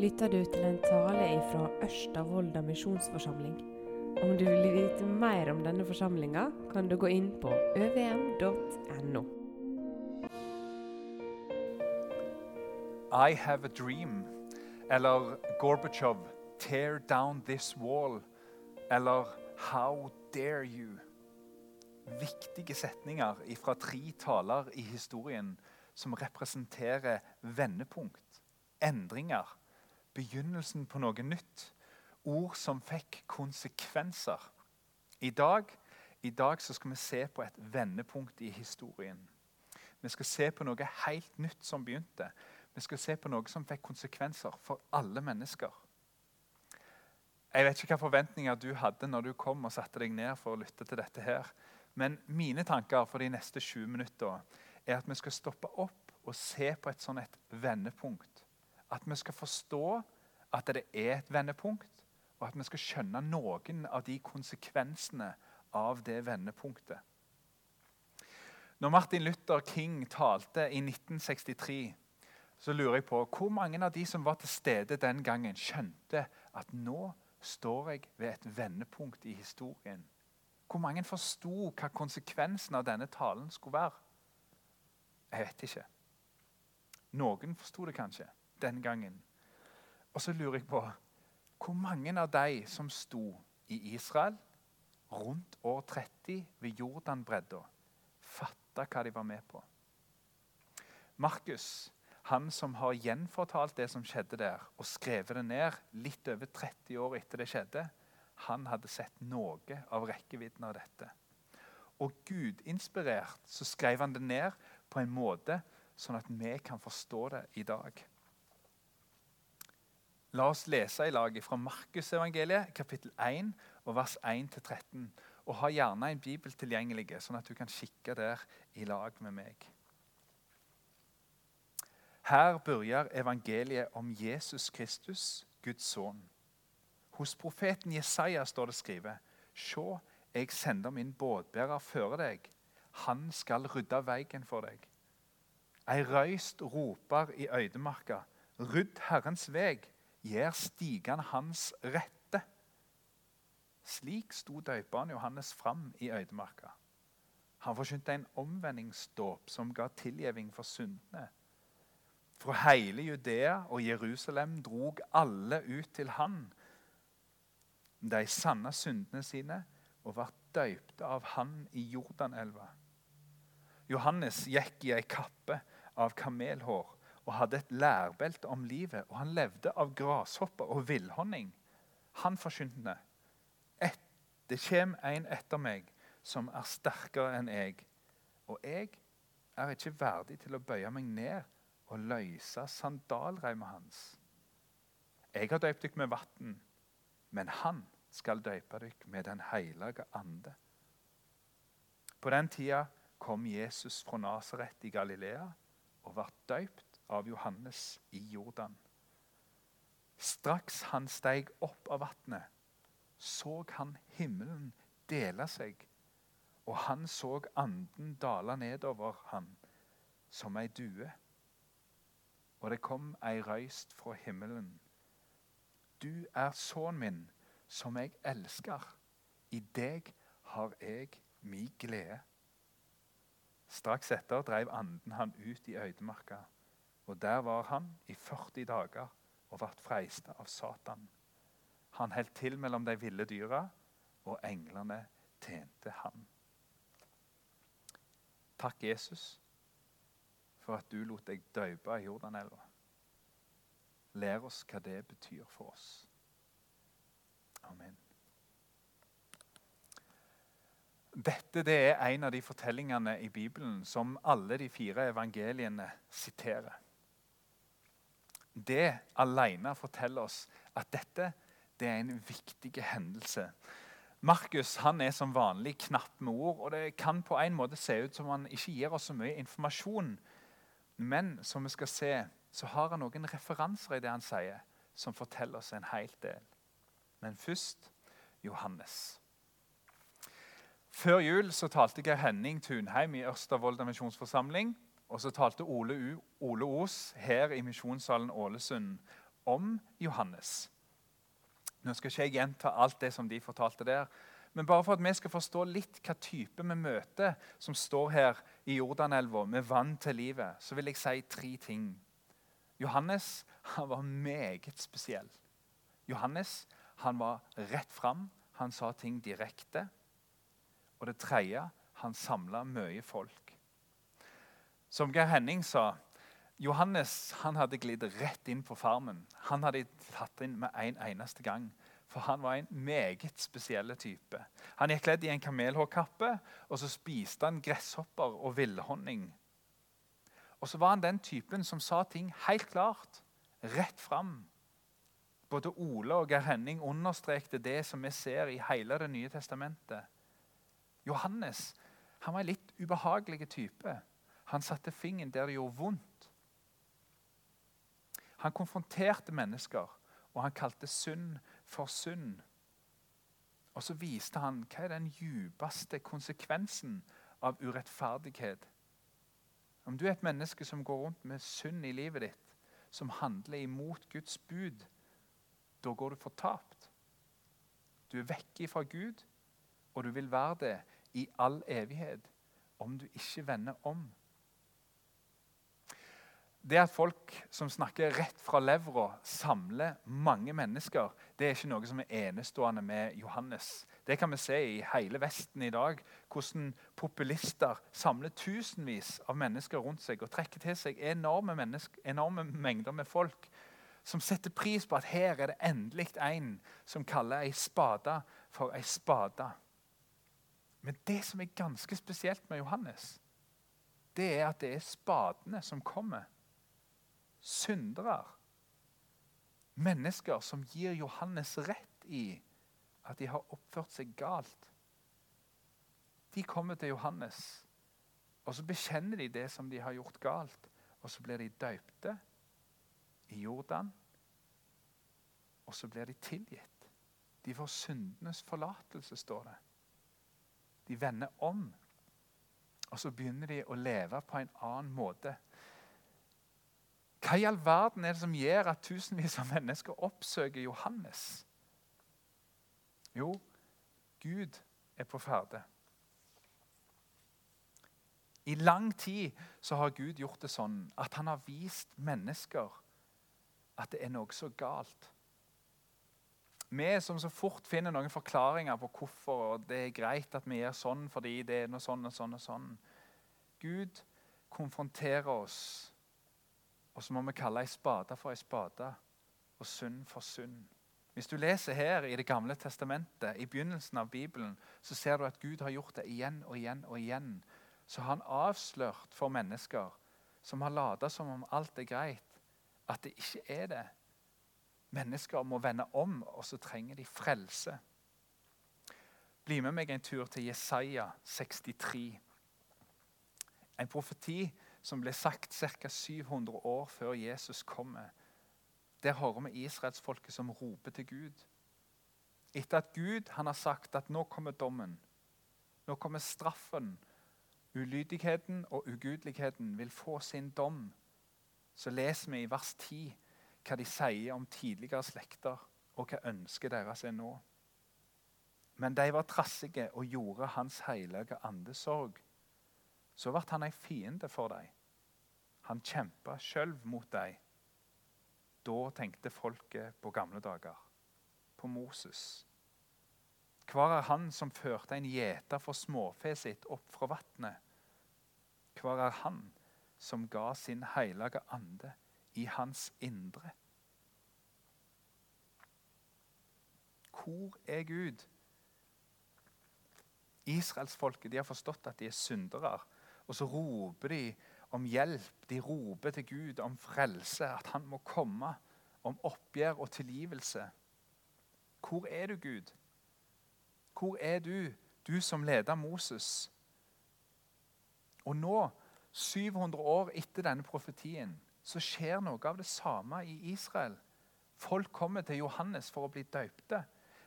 lytter du til en tale fra Ørsta misjonsforsamling. Om du vil vite mer om denne forsamlinga, kan du gå inn på øvm.no. I have a dream. Eller Gorbachev, tear down this wall. Eller how dare you. Viktige setninger fra tre taler i historien som representerer vendepunkt, endringer, begynnelsen på noe nytt. Ord som fikk konsekvenser. I dag, i dag skal vi se på et vendepunkt i historien. Vi skal se på noe helt nytt som begynte. Vi skal se på noe som fikk konsekvenser for alle mennesker. Jeg vet ikke hvilke forventninger du hadde når du kom og satte deg ned for å lytte til dette. her. Men mine tanker for de neste 20 minutter er at vi skal stoppe opp og se på et sånn et vendepunkt. At vi skal forstå at det er et vendepunkt, og at vi skal skjønne noen av de konsekvensene av det vendepunktet. Når Martin Luther King talte i 1963, så lurer jeg på hvor mange av de som var til stede den gangen, skjønte at nå står jeg ved et vendepunkt i historien. Hvor mange forsto hva konsekvensen av denne talen skulle være? Jeg vet ikke. Noen forsto det kanskje den gangen. Og så lurer jeg på hvor mange av de som sto i Israel rundt år 30 ved Jordanbredda, fatta hva de var med på. Markus, han som har gjenfortalt det som skjedde der, og skrevet det ned litt over 30 år etter det skjedde, han hadde sett noe av rekkevidden av dette. Og gudinspirert så skrev han det ned på en måte sånn at vi kan forstå det i dag. La oss lese i lag fra Markusevangeliet, kapittel 1, og vers 1-13. Og ha gjerne en bibel tilgjengelig, sånn at du kan kikke der i lag med meg. Her begynner evangeliet om Jesus Kristus, Guds sønn. Hos profeten Jesaja står det skrevet Sjå, jeg sender min båtbærer føre deg. Han skal rydde veien for deg. Ei røyst roper i øydemarka. Rydd Herrens veg gjør stigene hans rette. Slik sto døperen Johannes fram i øydemarka. Han forkynte en omvendingsdåp som ga tilgjeving for syndene. Fra hele Judea og Jerusalem drog alle ut til han. De sanna syndene sine og ble døypte av han i Jordanelva. Johannes gikk i ei kappe av kamelhår og hadde et lærbelte om livet, og han levde av grashopper og villhonning. Han forkynte det kommer en etter meg som er sterkere enn jeg, og jeg er ikke verdig til å bøye meg ned og løse sandalreimen hans. Jeg har døypt dere med vann, men han skal døype dere med Den hellige ande. På den tida kom Jesus fra Nasaret i Galilea og ble døypt av Johannes i Jordan. Straks han steg opp av vannet, så han himmelen dele seg, og han så anden dale nedover han som ei due. Og det kom ei røyst fra himmelen. Du er sønnen min, som jeg elsker. I deg har jeg mi glede. Straks etter dreiv anden han ut i øydemarka. Og der var han i 40 dager og ble freista av Satan. Han holdt til mellom de ville dyra, og englene tjente han. Takk, Jesus, for at du lot deg døpe i Jordanelva. Lær oss hva det betyr for oss. Amen. Dette det er en av de fortellingene i Bibelen som alle de fire evangeliene siterer. Det alene forteller oss at dette det er en viktig hendelse. Markus han er som vanlig knapp med ord, og det kan på en måte se ut som han ikke gir oss så mye informasjon. Men som vi skal se, så har han noen referanser i det han sier, som forteller oss en hel del. Men først Johannes. Før jul så talte Geir Henning Tunheim i Ørsta misjonsforsamling. Og så talte Ole, U, Ole Os her i Misjonssalen Ålesund om Johannes. Nå skal ikke jeg gjenta alt det som de fortalte der, men bare for at vi skal forstå litt hva type vi møter som står her i Jordanelva med vann til livet, så vil jeg si tre ting. Johannes han var meget spesiell. Johannes han var rett fram. Han sa ting direkte. Og det tredje han samla mye folk. Som Geir Henning sa, Johannes han hadde glidd rett inn på farmen. Han hadde tatt inn med en eneste gang. For han var en meget spesiell type. Han gikk kledd i en kamelhårkappe, og så spiste han gresshopper og villhonning. Og så var han den typen som sa ting helt klart, rett fram. Både Ole og Geir Henning understrekte det som vi ser i hele Det nye testamentet. Johannes han var en litt ubehagelig type. Han satte fingeren der det gjorde vondt. Han konfronterte mennesker, og han kalte synd for synd. Og så viste han hva er den djupeste konsekvensen av urettferdighet. Om du er et menneske som går rundt med synd i livet ditt, som handler imot Guds bud, da går du fortapt. Du er vekk fra Gud, og du vil være det i all evighet om du ikke vender om. Det at folk som snakker rett fra levra, samler mange mennesker, det er ikke noe som er enestående med Johannes. Det kan vi se i hele Vesten i dag. Hvordan populister samler tusenvis av mennesker rundt seg og trekker til seg enorme, enorme mengder med folk som setter pris på at her er det endelig en som kaller ei spade for ei spade. Men det som er ganske spesielt med Johannes, det er at det er spadene som kommer syndere. Mennesker som gir Johannes rett i at de har oppført seg galt. De kommer til Johannes, og så bekjenner de det som de har gjort galt. Og så blir de døypte i Jordan, og så blir de tilgitt. De får syndenes forlatelse, står det. De vender om, og så begynner de å leve på en annen måte. Hva i all verden er det som gjør at tusenvis av mennesker oppsøker Johannes? Jo, Gud er på ferde. I lang tid så har Gud gjort det sånn at han har vist mennesker at det er noe så galt. Vi som så fort finner noen forklaringer på hvorfor og det er greit at vi gjør sånn fordi det er noe sånn og sånn og sånn. Gud konfronterer oss og så må vi kalle ei spade for ei spade og synd for synd. Hvis du leser her i Det gamle testamentet, i begynnelsen av Bibelen, så ser du at Gud har gjort det igjen og igjen og igjen. Så har han avslørt for mennesker som har lata som om alt er greit, at det ikke er det. Mennesker må vende om, og så trenger de frelse. Bli med meg en tur til Jesaja 63. En profeti som ble sagt ca. 700 år før Jesus kommer. Der hører vi israelsfolket som roper til Gud. Etter at Gud har sagt at nå kommer dommen, nå kommer straffen, ulydigheten og ugudeligheten vil få sin dom, så leser vi i vers 10 hva de sier om tidligere slekter, og hva ønsket deres er nå. Men de var trassige og gjorde Hans hellige ande sorg så ble han en fiende for dem. Han kjempa sjøl mot dem. Da tenkte folket på gamle dager, på Moses. Hvor er han som førte en gjeter for småfe sitt opp fra vannet? Hvor er han som ga sin hellige ande i hans indre? Hvor er Gud? Israelsfolket har forstått at de er syndere og så roper de om hjelp. De roper til Gud om frelse, at han må komme. Om oppgjør og tilgivelse. Hvor er du, Gud? Hvor er du, du som leder Moses? Og nå, 700 år etter denne profetien, så skjer noe av det samme i Israel. Folk kommer til Johannes for å bli døpte.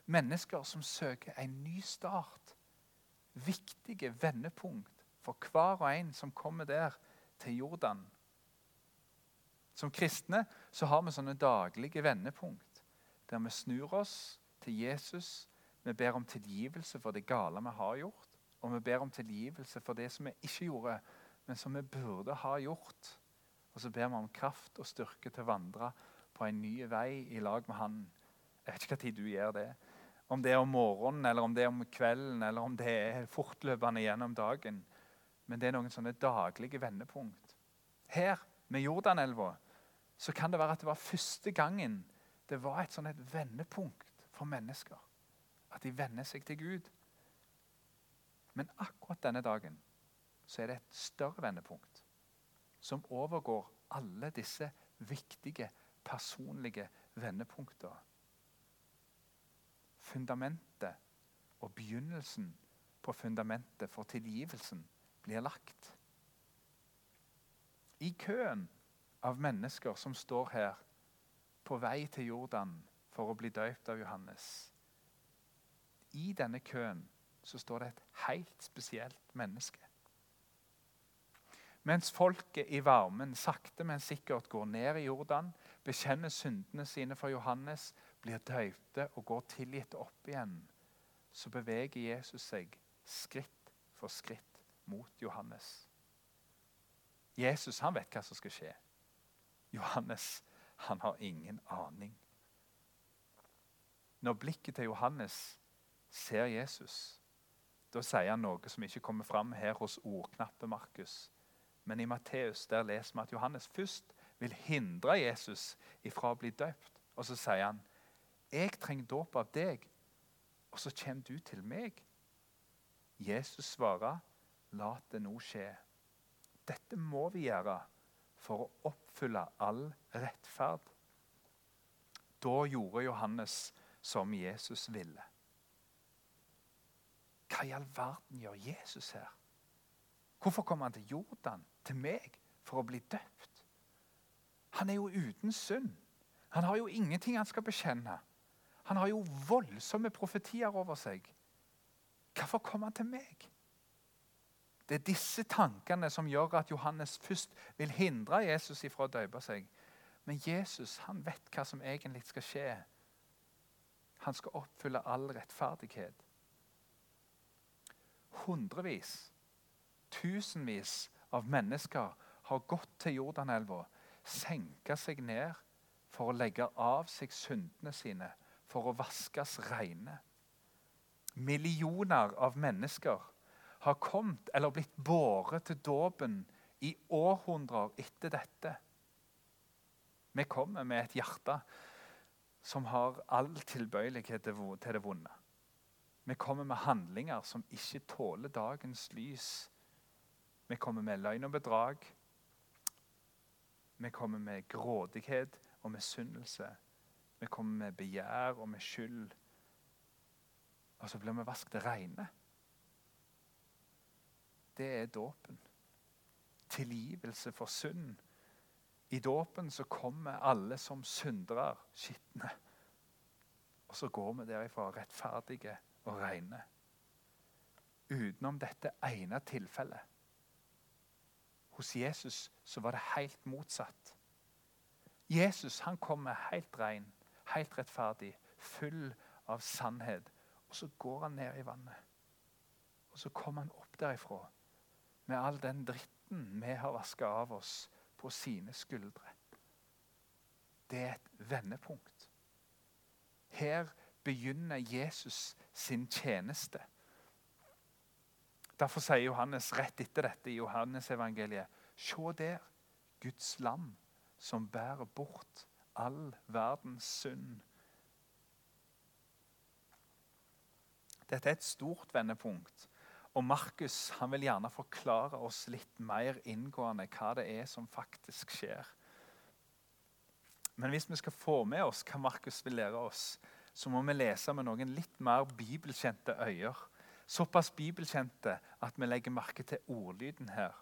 Mennesker som søker en ny start. Viktige vendepunkt for hver og en som kommer der til Jordan. Som kristne så har vi sånne daglige vendepunkt der vi snur oss til Jesus. Vi ber om tilgivelse for det gale vi har gjort, og vi ber om tilgivelse for det som vi ikke gjorde, men som vi burde ha gjort. Og så ber vi om kraft og styrke til å vandre på en ny vei i lag med Han. Jeg vet ikke tid du gjør det. Om det er om morgenen, eller om det er om kvelden, eller om det er fortløpende gjennom dagen. Men det er noen sånne daglige vendepunkt. Her, med Jordanelva, så kan det være at det var første gangen det var et sånn et vendepunkt for mennesker. At de vender seg til Gud. Men akkurat denne dagen så er det et større vendepunkt som overgår alle disse viktige, personlige vendepunktene. Fundamentet og begynnelsen på fundamentet for tilgivelsen blir lagt. I køen av mennesker som står her på vei til Jordan for å bli døypt av Johannes. I denne køen så står det et helt spesielt menneske. Mens folket i varmen sakte, men sikkert går ned i Jordan, bekjenner syndene sine for Johannes, blir døypte og går tilgitt opp igjen, så beveger Jesus seg skritt for skritt mot Johannes. Jesus han vet hva som skal skje. Johannes han har ingen aning. Når blikket til Johannes ser Jesus, da sier han noe som ikke kommer fram her hos ordknappe Markus. Men i Matteus der leser vi at Johannes først vil hindre Jesus ifra å bli døpt. Og så sier han, 'Jeg trenger dåp av deg, og så kommer du til meg.' Jesus svarer, 'La det nå skje.' Dette må vi gjøre for å oppfylle all rettferd. Da gjorde Johannes som Jesus ville. Hva i all verden gjør Jesus her? Hvorfor kommer han til Jordan, til meg, for å bli døpt? Han er jo uten synd. Han har jo ingenting han skal bekjenne. Han har jo voldsomme profetier over seg. Hvorfor kommer han til meg? Det er disse tankene som gjør at Johannes først vil hindre Jesus ifra å døpe seg. Men Jesus han vet hva som egentlig skal skje. Han skal oppfylle all rettferdighet. Hundrevis, tusenvis av mennesker har gått til Jordanelva, senka seg ned for å legge av seg syndene sine, for å vaskes rene. Millioner av mennesker har kommet eller blitt båret til dåpen i århundrer etter dette. Vi kommer med et hjerte som har all tilbøyelighet til det vonde. Vi kommer med handlinger som ikke tåler dagens lys. Vi kommer med løgn og bedrag. Vi kommer med grådighet og misunnelse. Vi kommer med begjær og med skyld. Og så blir vi vasket rene det er dåpen. Tilgivelse for synd. I dåpen så kommer alle som syndere, skitne. Og så går vi derifra rettferdige og rene. Utenom dette ene tilfellet. Hos Jesus så var det helt motsatt. Jesus han kommer helt ren, helt rettferdig, full av sannhet. Og så går han ned i vannet. Og så kommer han opp derifra med all den dritten vi har vaska av oss på sine skuldre. Det er et vendepunkt. Her begynner Jesus sin tjeneste. Derfor sier Johannes rett etter dette i Johannes-evangeliet Se der, Guds lam, som bærer bort all verdens synd. Dette er et stort vendepunkt. Og Markus han vil gjerne forklare oss litt mer inngående hva det er som faktisk skjer. Men hvis vi skal få med oss hva Markus vil lære oss, så må vi lese med noen litt mer bibelkjente øyer. Såpass bibelkjente at vi legger merke til ordlyden her.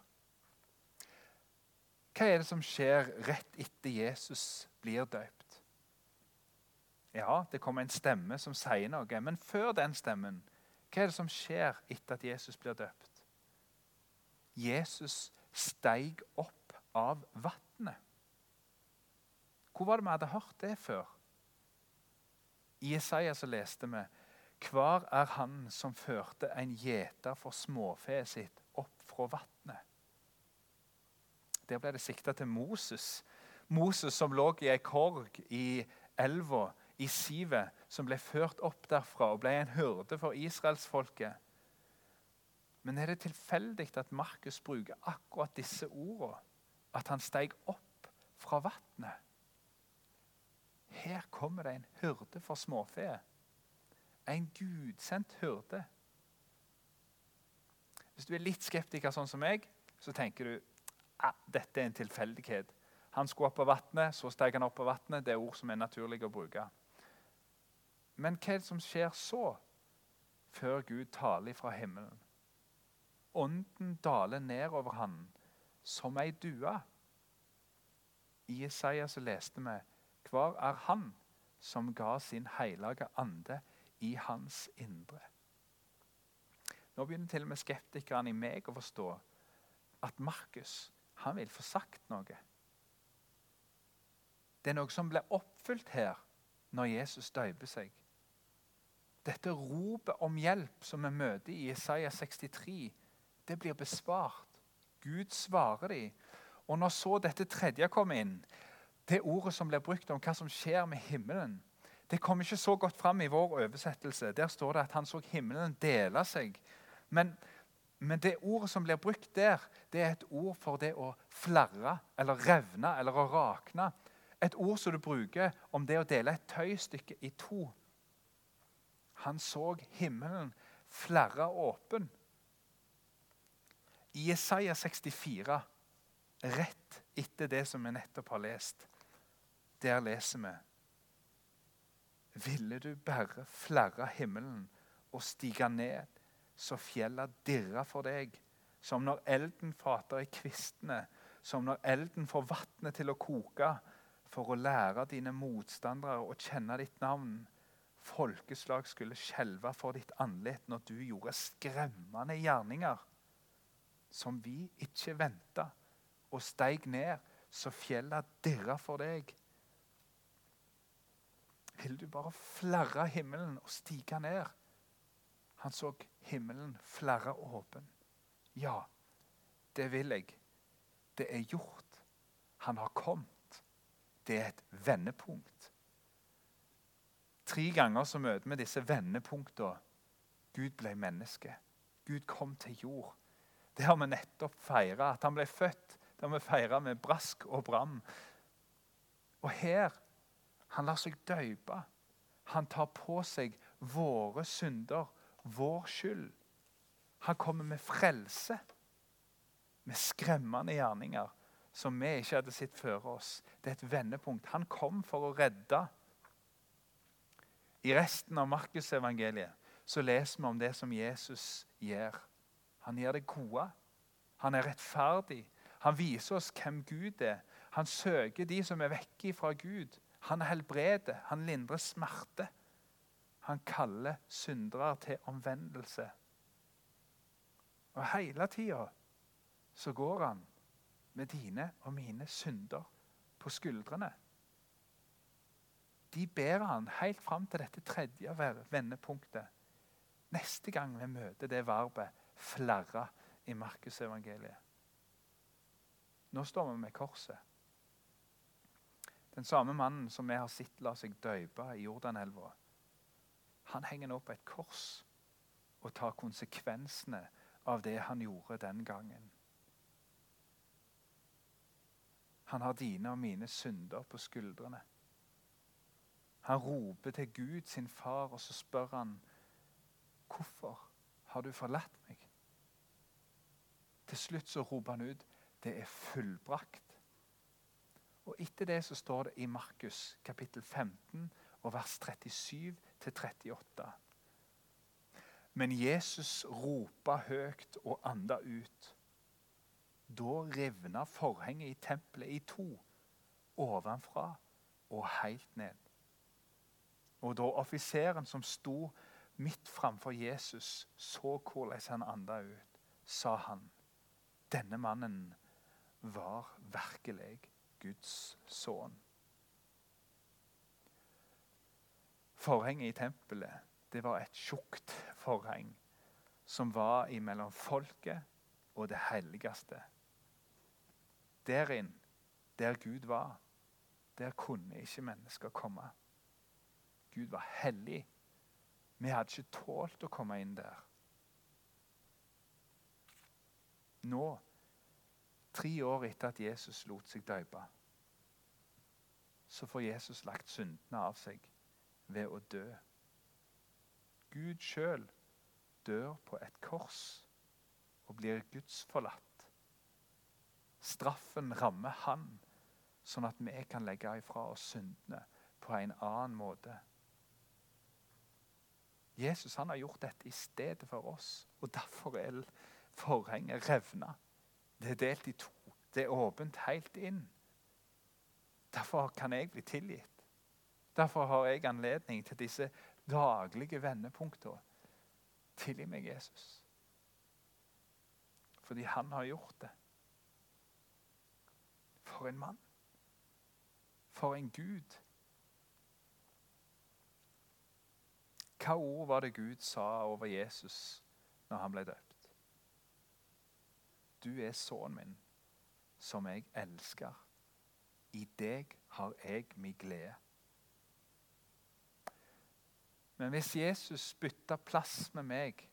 Hva er det som skjer rett etter Jesus blir døpt? Ja, det kommer en stemme som sier noe, men før den stemmen hva er det som skjer etter at Jesus blir døpt? Jesus steig opp av vannet. Hvor var det vi hadde hørt det før? I Isaiah så leste vi Hvar er han som førte en gjeter for småfe sitt opp fra vannet? Der ble det sikta til Moses. Moses som lå i ei korg i elva, i sivet, som ble ført opp derfra og ble en hyrde for israelsfolket. Men er det tilfeldig at Markus bruker akkurat disse ordene? At han steg opp fra vannet? Her kommer det en hyrde for småfe. En gudsendt hyrde. Hvis du er litt skeptiker sånn som meg, så tenker du at dette er en tilfeldighet. Han skulle opp på vannet, så steg han opp på vannet. Det er ord som er naturlige å bruke. Men hva er det som skjer så, før Gud taler fra himmelen? Ånden daler nedover han som ei due. I Isaiah så leste vi Hvar er Han som ga sin hellige ande i hans indre? Nå begynner til og med skeptikerne i meg å forstå at Markus han vil få sagt noe. Det er noe som blir oppfylt her når Jesus døyper seg. Dette ropet om hjelp som vi møter i Isaiah 63, det blir besvart. Gud svarer dem. Og når så dette tredje kommer inn, det ordet som blir brukt om hva som skjer med himmelen, det kommer ikke så godt fram i vår oversettelse. Der står det at han så himmelen dele seg. Men, men det ordet som blir brukt der, det er et ord for det å flarre eller revne eller å rakne. Et ord som du bruker om det å dele et tøystykke i to. Han så himmelen flerre åpen. I Isaiah 64, rett etter det som vi nettopp har lest, der leser vi Ville du bare flerre himmelen og stige ned, så fjella dirra for deg, som når elden fater i kvistene, som når elden får vannet til å koke, for å lære dine motstandere å kjenne ditt navn. Folkeslag skulle skjelve for ditt andlet når du gjorde skremmende gjerninger som vi ikke venta, og steig ned så fjella dirra for deg. Vil du bare flerre himmelen og stige ned? Han så himmelen flerre åpen. Ja, det vil jeg. Det er gjort. Han har kommet. Det er et vendepunkt. Tre ganger så møter vi disse vendepunktene. Gud ble menneske. Gud kom til jord. Det har vi nettopp feira. At han ble født, det har vi feira med brask og bram. Og her han lar seg døype. Han tar på seg våre synder, vår skyld. Han kommer med frelse, med skremmende gjerninger som vi ikke hadde sett før oss. Det er et vendepunkt. Han kom for å redde. I resten av Markusevangeliet så leser vi om det som Jesus gjør. Han gjør det gode. Han er rettferdig. Han viser oss hvem Gud er. Han søker de som er vekke fra Gud. Han helbreder. Han lindrer smerte. Han kaller syndere til omvendelse. Og hele tida så går han med dine og mine synder på skuldrene. De bærer han helt fram til dette tredje vendepunktet. Neste gang vi møter det verbet flerre i Markusevangeliet. Nå står vi med korset. Den samme mannen som vi har sett la seg døype i Jordanelva, han henger nå på et kors og tar konsekvensene av det han gjorde den gangen. Han har dine og mine synder på skuldrene. Han roper til Gud, sin far, og så spør han hvorfor har du forlatt meg? Til slutt så roper han ut det er fullbrakt. Og Etter det så står det i Markus kapittel 15 og vers 37 38. Men Jesus ropa høyt og anda ut. Da revna forhenget i tempelet i to, ovenfra og helt ned. Og da offiseren som sto midt framfor Jesus, så hvordan han anda ut, sa han denne mannen var virkelig Guds sønn. Forhenget i tempelet det var et tjukt forheng som var imellom folket og det helligste. Derin, der Gud var, der kunne ikke mennesker komme. Gud var hellig. Vi hadde ikke tålt å komme inn der. Nå, tre år etter at Jesus lot seg døpe, så får Jesus lagt syndene av seg ved å dø. Gud sjøl dør på et kors og blir gudsforlatt. Straffen rammer han, sånn at vi kan legge ifra oss syndene på en annen måte. Jesus han har gjort dette i stedet for oss, og derfor er forhenget revna. Det er delt i to. Det er åpent helt inn. Derfor kan jeg bli tilgitt. Derfor har jeg anledning til disse daglige vendepunktene. Tilgi meg, Jesus. Fordi han har gjort det. For en mann. For en Gud. Hva ord var det Gud sa over Jesus når han ble døpt? Du er sønnen min, som jeg elsker. I deg har jeg min glede. Men hvis Jesus bytter plass med meg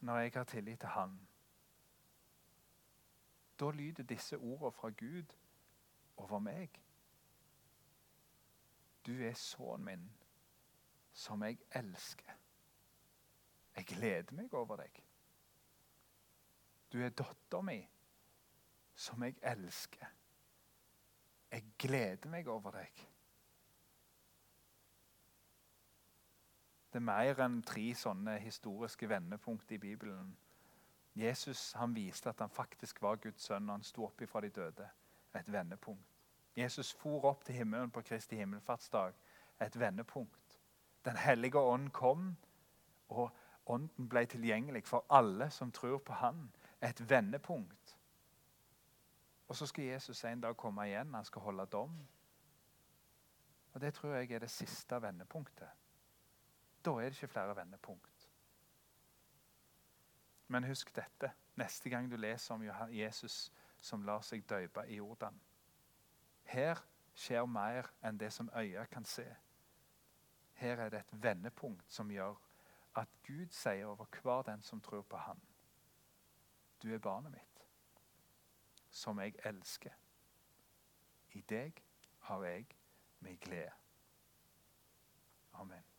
når jeg har tillit til Han, da lyder disse ordene fra Gud over meg. Du er sønnen min, som jeg elsker. Jeg gleder meg over deg. Du er datter mi, som jeg elsker. Jeg gleder meg over deg. Det er mer enn tre sånne historiske vendepunkt i Bibelen. Jesus han viste at han faktisk var Guds sønn når han sto opp fra de døde. Et vendepunkt. Jesus for opp til himmelen på Kristi himmelfartsdag. Et vendepunkt. Den hellige ånd kom, og ånden ble tilgjengelig for alle som tror på han. Et vendepunkt. Og så skal Jesus en dag komme igjen. Han skal holde dom. Og Det tror jeg er det siste vendepunktet. Da er det ikke flere vendepunkt. Men husk dette neste gang du leser om Jesus som lar seg døpe i Jordan. Her skjer mer enn det som øyet kan se. Her er det et vendepunkt som gjør at Gud sier over hver den som tror på Han Du er barnet mitt, som jeg elsker. I deg har jeg min glede. Amen.